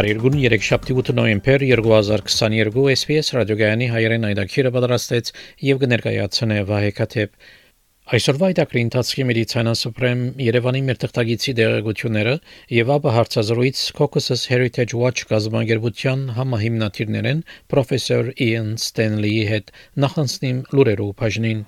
Փարիգուն 3 շաբթի 8 նոյեմբեր 2022 SPS ռադիոգայանի հայերեն այդակիրը պատրաստեց եւ կներկայացնե Վահե Քաթեփ Այսօրվա այդակրի ընթացքի մեդիցինան սուպրեմ Երևանի մեր թղթագիտի դեղեցությունները եւ ապա հարցազրույց Caucasus Heritage Watch գազམ་ագերբության համահիմնադիրներեն պրոֆեսոր Իան Ստենլիի հետ նախանցնիմ լուրերով բաժնին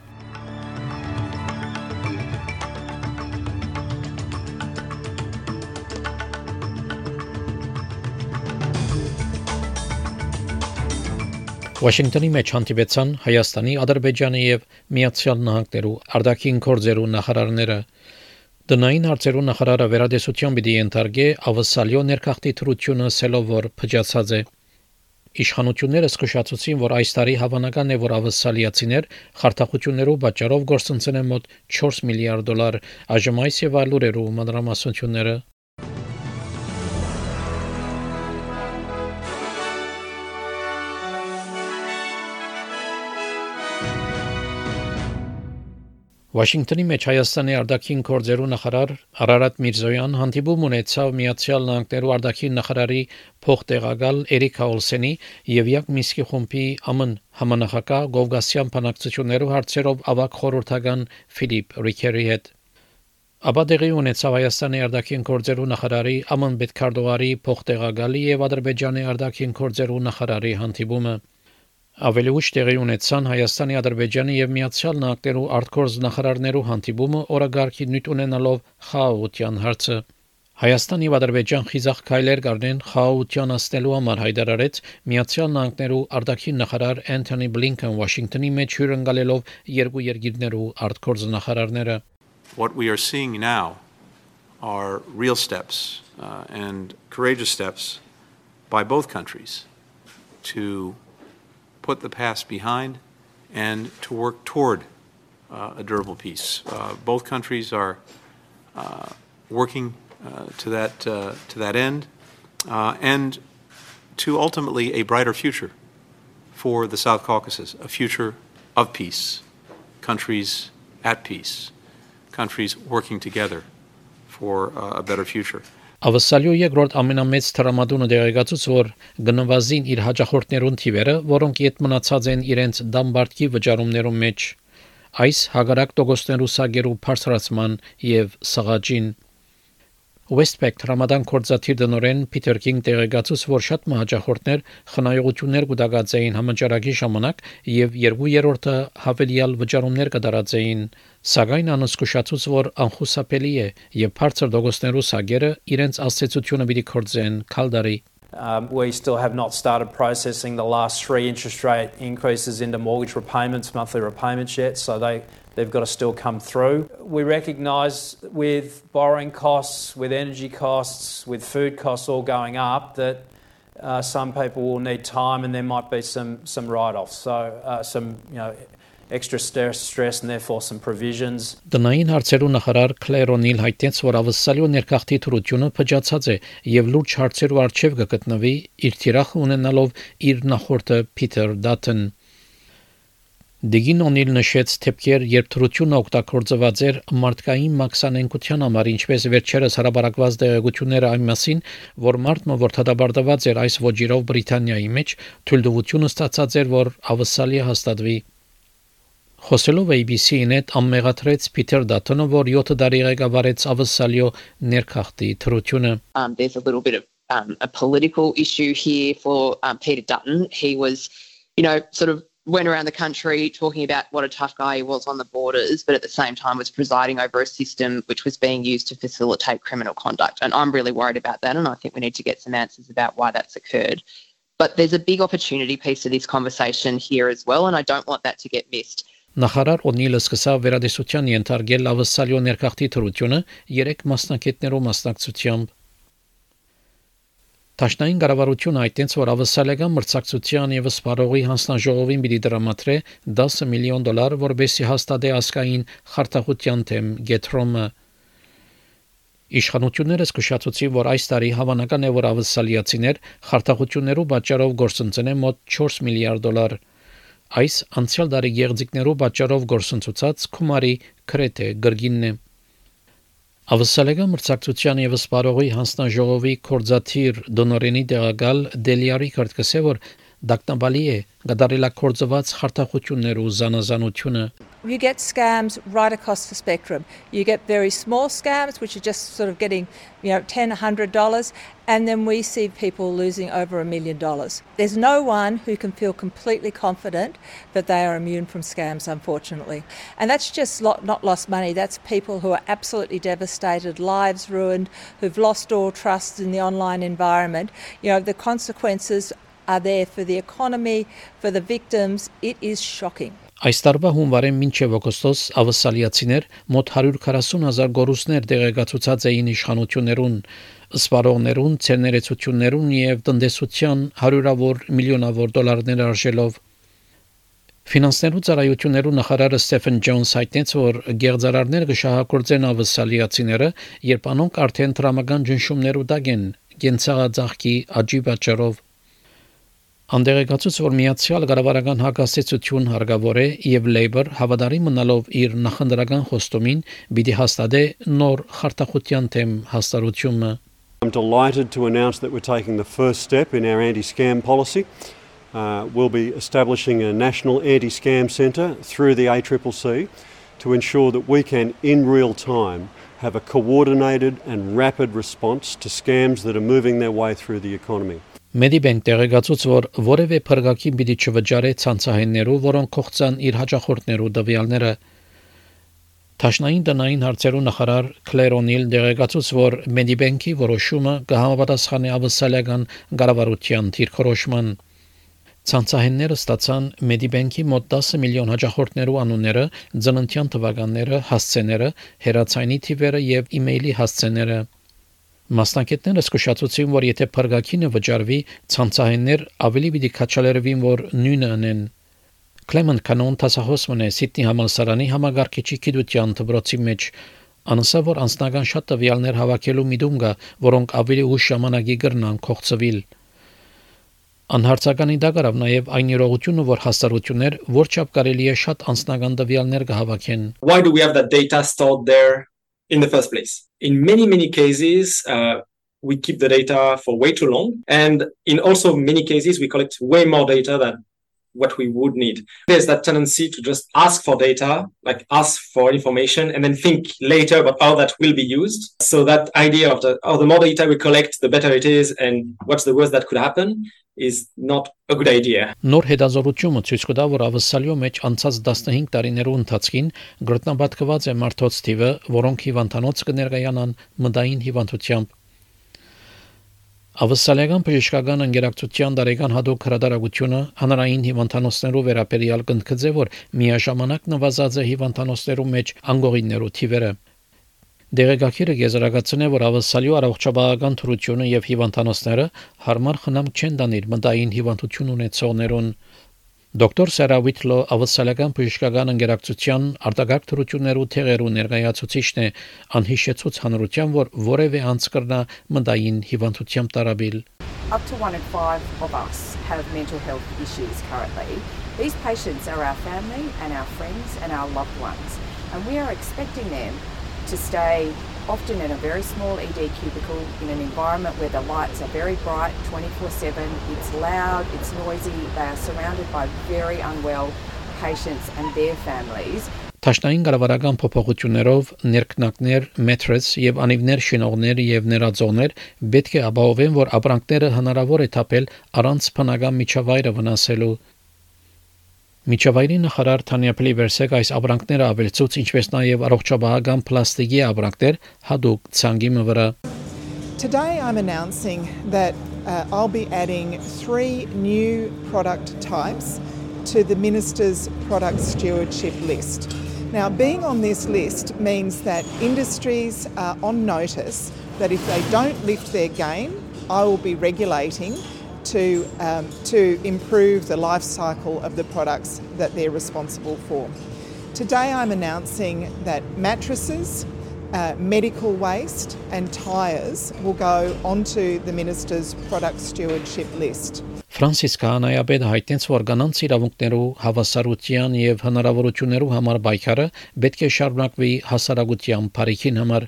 Վաշինգտոնի մեջ հանդիպեցան Հայաստանի, Ադրբեջանի եւ Միացյալ Նահանգներու արտաքին գործերու նախարարները Դնային հարցերու նախարարը վերադեսության պիտի ենթարկե ավսալյո ներքախտի թրությունը սելով որ փճացած է Իշխանությունները զսկշացուցին, որ այս տարի հավանական է, որ ավսալիացիներ խարտախություններով պատճառով գործընծեն են մոտ 4 միլիարդ դոլար, այժմ այս եւ այլ ուրերու մանրամասնությունները Վաշինգտոնի մեջ Հայաստանի արտաքին գործերու նախարար Արարատ Միրզոյան հանդիպում ունեցավ Միացյալ Նահանգներու արտաքին նախարարի փոխտեղակալ Էրիկ Հաուլսենի եւ Յակ Միսկի խումբի ԱՄՆ համանախագահ Գովգասյան բանակցություններու հարցերով ավակ խորհրդական Ֆիլիպ Ռիքերի հետ Աբա դեղի ունեցավ Հայաստանի արտաքին գործերու նախարարի ԱՄՆ պետքարտուղարի փոխտեղակալի եւ Ադրբեջանի արտաքին գործերու նախարարի հանդիպումը Ավելի ուշ տեղի ունեցան Հայաստանի, Ադրբեջանի եւ Միացյալ Նահանգներու արտգործ նախարարներու հանդիպումը օրագարկի նյութ ունենալով խաղաղության հարցը։ Հայաստանի եւ Ադրբեջան խիզախ քայլեր կառնեն խաղաղության աստելու համար հայտարարեց Միացյալ Նահանգներու արտաքին նախարար Անթոնի Բլինքեն Վաշինգտոնի մեջ հյուրընկալելով երկու երկիրներու արտգործ նախարարները։ What we are seeing now are real steps uh, and courageous steps by both countries to put the past behind and to work toward uh, a durable peace. Uh, both countries are uh, working uh, to that uh, to that end uh, and to ultimately a brighter future for the South Caucasus, a future of peace, countries at peace, countries working together for a better future. Ավսալյո երկրորդ ամենամեծ տրամադունը դեղեկացուց, որ գնվազին իր հաջախորդներուն թիվերը, որոնք իդ մնացած են իրենց դամբարտքի վճարումներում մեջ, այս հագարակ տոկոսներու սագերու բարձրացման եւ սղաճին Westpac Ռամադան կորզաթիր դնորեն Փիթեր Կինգ տեղեկացուց, որ շատ մահաճախորդներ խնայողություններ կդագած էին համաճարակի ժամանակ եւ երկու երրորդը հավելյալ վճարումներ կդարած էին Սակայն անսկուշացուց որ անխուսափելի է եւ բարձր դոգոստներու սագերը իրենց աստեցությունը պիտի կորձեն քալդարի Um, we still have not started processing the last three interest rate increases into mortgage repayments, monthly repayments yet, so they, they've got to still come through. We recognise with borrowing costs, with energy costs, with food costs all going up, that uh, some people will need time and there might be some, some write offs, so uh, some you know, extra stress and therefore some provisions. Տնային հարցերու նախարար Քլեր Օնիլ հայտնեց, որ ավսալյո ներքախտի թրությունը փճացած է եւ լուրջ հարցերու արժեվ կգտնվի իր թիրախ ունենալով իր նախորդը Փիթեր Դաթեն Դիգին օնիլ նշեց թեփքեր երբ թրությունը օգտագործված էր մարդկային մաքսանենկության համար ինչպես վերջերս հարաբարակված դեղեցությունները այն մասին որ մարդը որ թադաբարտված էր այս ոճիրով Բրիտանիայի մեջ թույլտվությունը ստացած էր որ ավսալի հաստատվի Խոսելով ABC-ին հետ ամմեղատրեց Փիթեր Դաթոնը, որ 7 տարի ղեկավարեց ավսալյո ներքախտի թրությունը. Um, there's a little bit of um, a political issue here for um, Peter Dutton. He was, you know, sort of went around the country talking about what a tough guy he was on the borders, but at the same time was presiding over a system which was being used to facilitate criminal conduct. And I'm really worried about that, and I think we need to get some answers about why that's occurred. But there's a big opportunity piece to this conversation here as well, and I don't want that to get missed. Նախարար Օնիլը սկսավ վերադեսության ենթարկել ավսալյո ներքախտի թրությունը երեք մասնակիցներով մասնակցությամբ Տաշնային կառավարությունը այդտենց որ ավսալական մրցակցության եւ սպարողի հանձնաժողովին պիտի դրամատրե 10 միլիոն դոլար, որբեսի հաստատե ասկային խարտախության թեմ գետրոմը Իշխանությունները զգուշացուցին, որ այս տարի հավանական է, որ ավսալիացիներ խարտախություններու պատճառով գործընծեն մոտ 4 միլիարդ դոլար։ Այս անցյալ տարի գեղձիկներու պատճառով գործընծուցած քումարի քրեթե գրգինն է։ Ավսալեգա մրցակցության եւ սպարողի հանձնաժողովի կորզաթիր դոնորենի տեղակալ Դելիարի կրտկսե որ դակտամբալի է գդարելակորձված խարտախություններու զանազանությունը You get scams right across the spectrum. You get very small scams, which are just sort of getting, you know, ten, hundred dollars, and then we see people losing over a million dollars. There's no one who can feel completely confident that they are immune from scams, unfortunately. And that's just not lost money. That's people who are absolutely devastated, lives ruined, who've lost all trust in the online environment. You know, the consequences are there for the economy, for the victims. It is shocking. Այս տարվա հունվարին մինչև օգոստոս ավսալիացիներ մոտ 140 հազար գորուսներ տեղեկացուցած էին իշխանություններուն, սպարողներուն, ցերներեցություններուն եւ տնտեսության հարյուրավոր միլիոնավոր դոլարներ արժելով Ֆինանսներու ծառայություններու նախարարը Ստեֆեն Ջոնս հայտնեց, որ գեղձարարները կշահագործեն ավսալիացիները, երբ անոնք արդեն դրամական ճնշումներու տակ են, գենցաղաձախքի աճի պատճառով Անդերեկացուց որ միացյալ կառավարական հակասեցություն հարգավոր է եւ Labour հավատարի մնալով իր նախնդրական խոստումին պիտի հաստատե նոր խարտախության թեմ հաստարությունը I'm delighted to announce that we're taking the first step in our anti-scam policy. Uh, we'll be establishing a national anti-scam centre through the ACCC to ensure that we can, in real time, have a coordinated and rapid response to scams that are moving their way through the economy. Medibank տեղեկացուց, որ որևէ փրկակին պիտի չվճարե ցանցահեններով, որոնք կողցան իր հաջախորդներու դվյալները։ Տաշնային տնային հարցերու նախարար Քլեր Օնիլ տեղեկացուց, որ Medibank-ի որոշումը կհամապատասխանի ավսալական կառավարության թիրքորոշման։ Ցանցահենները ստացան Medibank-ի մոտ 10 միլիոն հաջախորդներու անունները, ծննդյան թվականները, հասցեները, հեռացայինի թիվերը եւ իմեյլի հասցեները։ Մասնակիցները զսկուշացուցին, որ եթե փրկակինը վճարվի, ցանցահեններ ավելի պիտի քաչալերվին, որ նույնը անեն։ Կլեմենտ կանոն տասահոսմն է Սիդնի համալսարանի համագարկիչի գիտության դպրոցի մեջ անսա որ անձնական շատ տվյալներ հավաքելու միտում կա, որոնք ավելի ուշ ժամանակի կրնան կողծվել։ Անհարցականի դակարավ նաև այն իրողությունը, որ հաստատություններ որչափ կարելի է շատ անձնական տվյալներ կհավաքեն։ Why do we have that data stored there in the first place. In many, many cases, uh, we keep the data for way too long. And in also many cases, we collect way more data than what we would need. There's that tendency to just ask for data, like ask for information, and then think later about how that will be used. So that idea of the, oh, the more data we collect, the better it is, and what's the worst that could happen is not a good idea. Նոր հետազոտությունը ցույց կտա, որ ավսալյո մեջ անցած 15 տարիներու ընթացքին գրտնաբատկված է մարդոց թիվը, որոնք հիվանդանոց կներկայանան մտային հիվանդությամբ Ավսալիական բժշկական ընկերակցության դարեկան հadoop հրադարագությունը հանրային հիվանդանոցներով վերաբերյալ կնդկծե որ միաժամանակ նվազած է հիվանդանոցներու մեջ անգողիններու թիվերը Դերեկակիրը գեզրակացնե որ ավսալիո առողջապահական թրությունը եւ հիվանդանոցները հարմար խնամ չեն դանիր մտային հիվանդություն ունեցողներուն Դոկտոր Սարա Վիթլո ավսալական բժշկական ընկերակցության արտակարգ թրություններու թեղերու ներկայացուցիչն է անհիշեցուց հանրության որ որևէ անց կրնա մտային հիվանդությամբ տարաբիլ Up to 1 in 5 of us have mental health issues currently. These patients are our family and our friends and our loved ones and we are expecting them to stay often in a very small ED cubicle in an environment where the lights are very bright 24 7. It's loud, it's noisy, they are surrounded by very unwell patients and their families. Տաշնային կառավարական փոփոխություններով ներկնակներ, մետրես եւ անիվներ շինողներ եւ ներածողներ պետք է ապահովեն, որ ապրանքները հնարավոր է թափել առանց բնական միջավայրը վնասելու Միջավայրի նախարար Թանյա Պլիվերսեկ այս ապրանքները ավելցուց, ինչպես նաև առողջապահական պլաստիկի ապրանքներ հadoop ցանգի վրա։ Today I'm announcing that uh, I'll be adding three new product types to the Minister's product stewardship list. Now, being on this list means that industries are on notice that if they don't lift their game I will be regulating to, um, to improve the life cycle of the products that they're responsible for. Today I'm announcing that mattresses, uh, medical waste and tyres will go onto the Minister's product stewardship list. Ֆրանսիս Քահանայապետը հայտնեց, որ կանանց իրավունքներու հավասարության եւ հնարավորություններու համար պայքարը պետք է շարունակվի հասարակության բարիքին համար։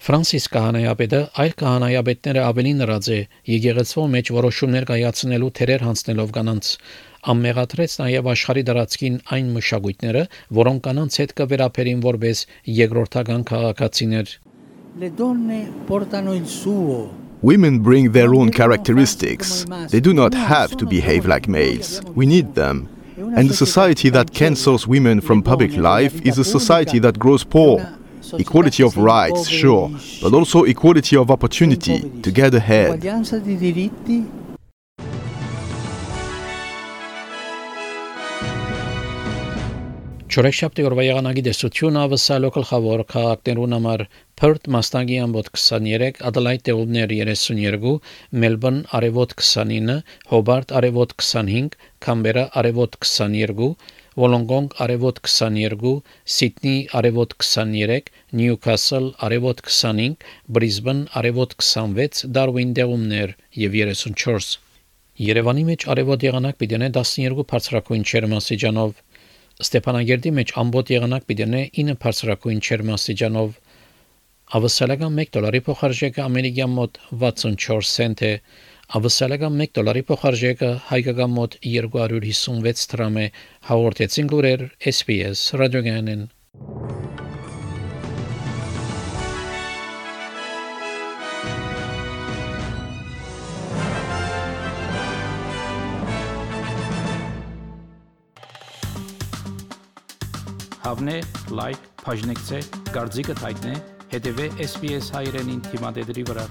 Ֆրանսիս Քահանայապետը այլ քահանայապետները ավելի նրած է եկեղեցվո մեջ որոշումներ կայացնելու թերեր հանձնելով կանանց ամմեղադրեց նաև աշխարհի դրացքին այն մշակույթները, որոնք կանանց հետ կվերապերին որպես երկրորդական քաղաքացիներ։ Le donne portano il suo Women bring their own characteristics. They do not have to behave like males. We need them. And a society that cancels women from public life is a society that grows poor. Equality of rights, sure, but also equality of opportunity to get ahead. Չորեքշաբթի օրվա եղանակի դեսությունը ավսալո գլխավոր քաղաքներուն համար Perth Մաստագի ամբոտ 23, Adelaide տեղումներ 32, Melbourne արևոտ 29, Hobart արևոտ 25, Canberra արևոտ 22, Wollongong արևոտ 22, Sydney արևոտ 23, Newcastle արևոտ 25, Brisbane արևոտ 26, Darwin տեղումներ եւ 34 Երևանի մեջ արևոտ եղանակ պիտի 12 բարձրակույն չերմասիջանով Ստեփանագերդի մեջ ամբողջ եղանակ պիտի 9 բարձրակույն չերմասիջանով Ավսալական 1 դոլարի փոխարժեքը ամերիկյան մոտ 64 سنت է Ավսալական 1 դոլարի փոխարժեքը հայկական մոտ 256 դրամ է հաղորդեցին լուրեր SPS ռադիոգանեն Հավնե, լայք, բաժնեկցե, դարձիկը թայտնե, հետեւե SPS հայրենին թիմադեդի վրա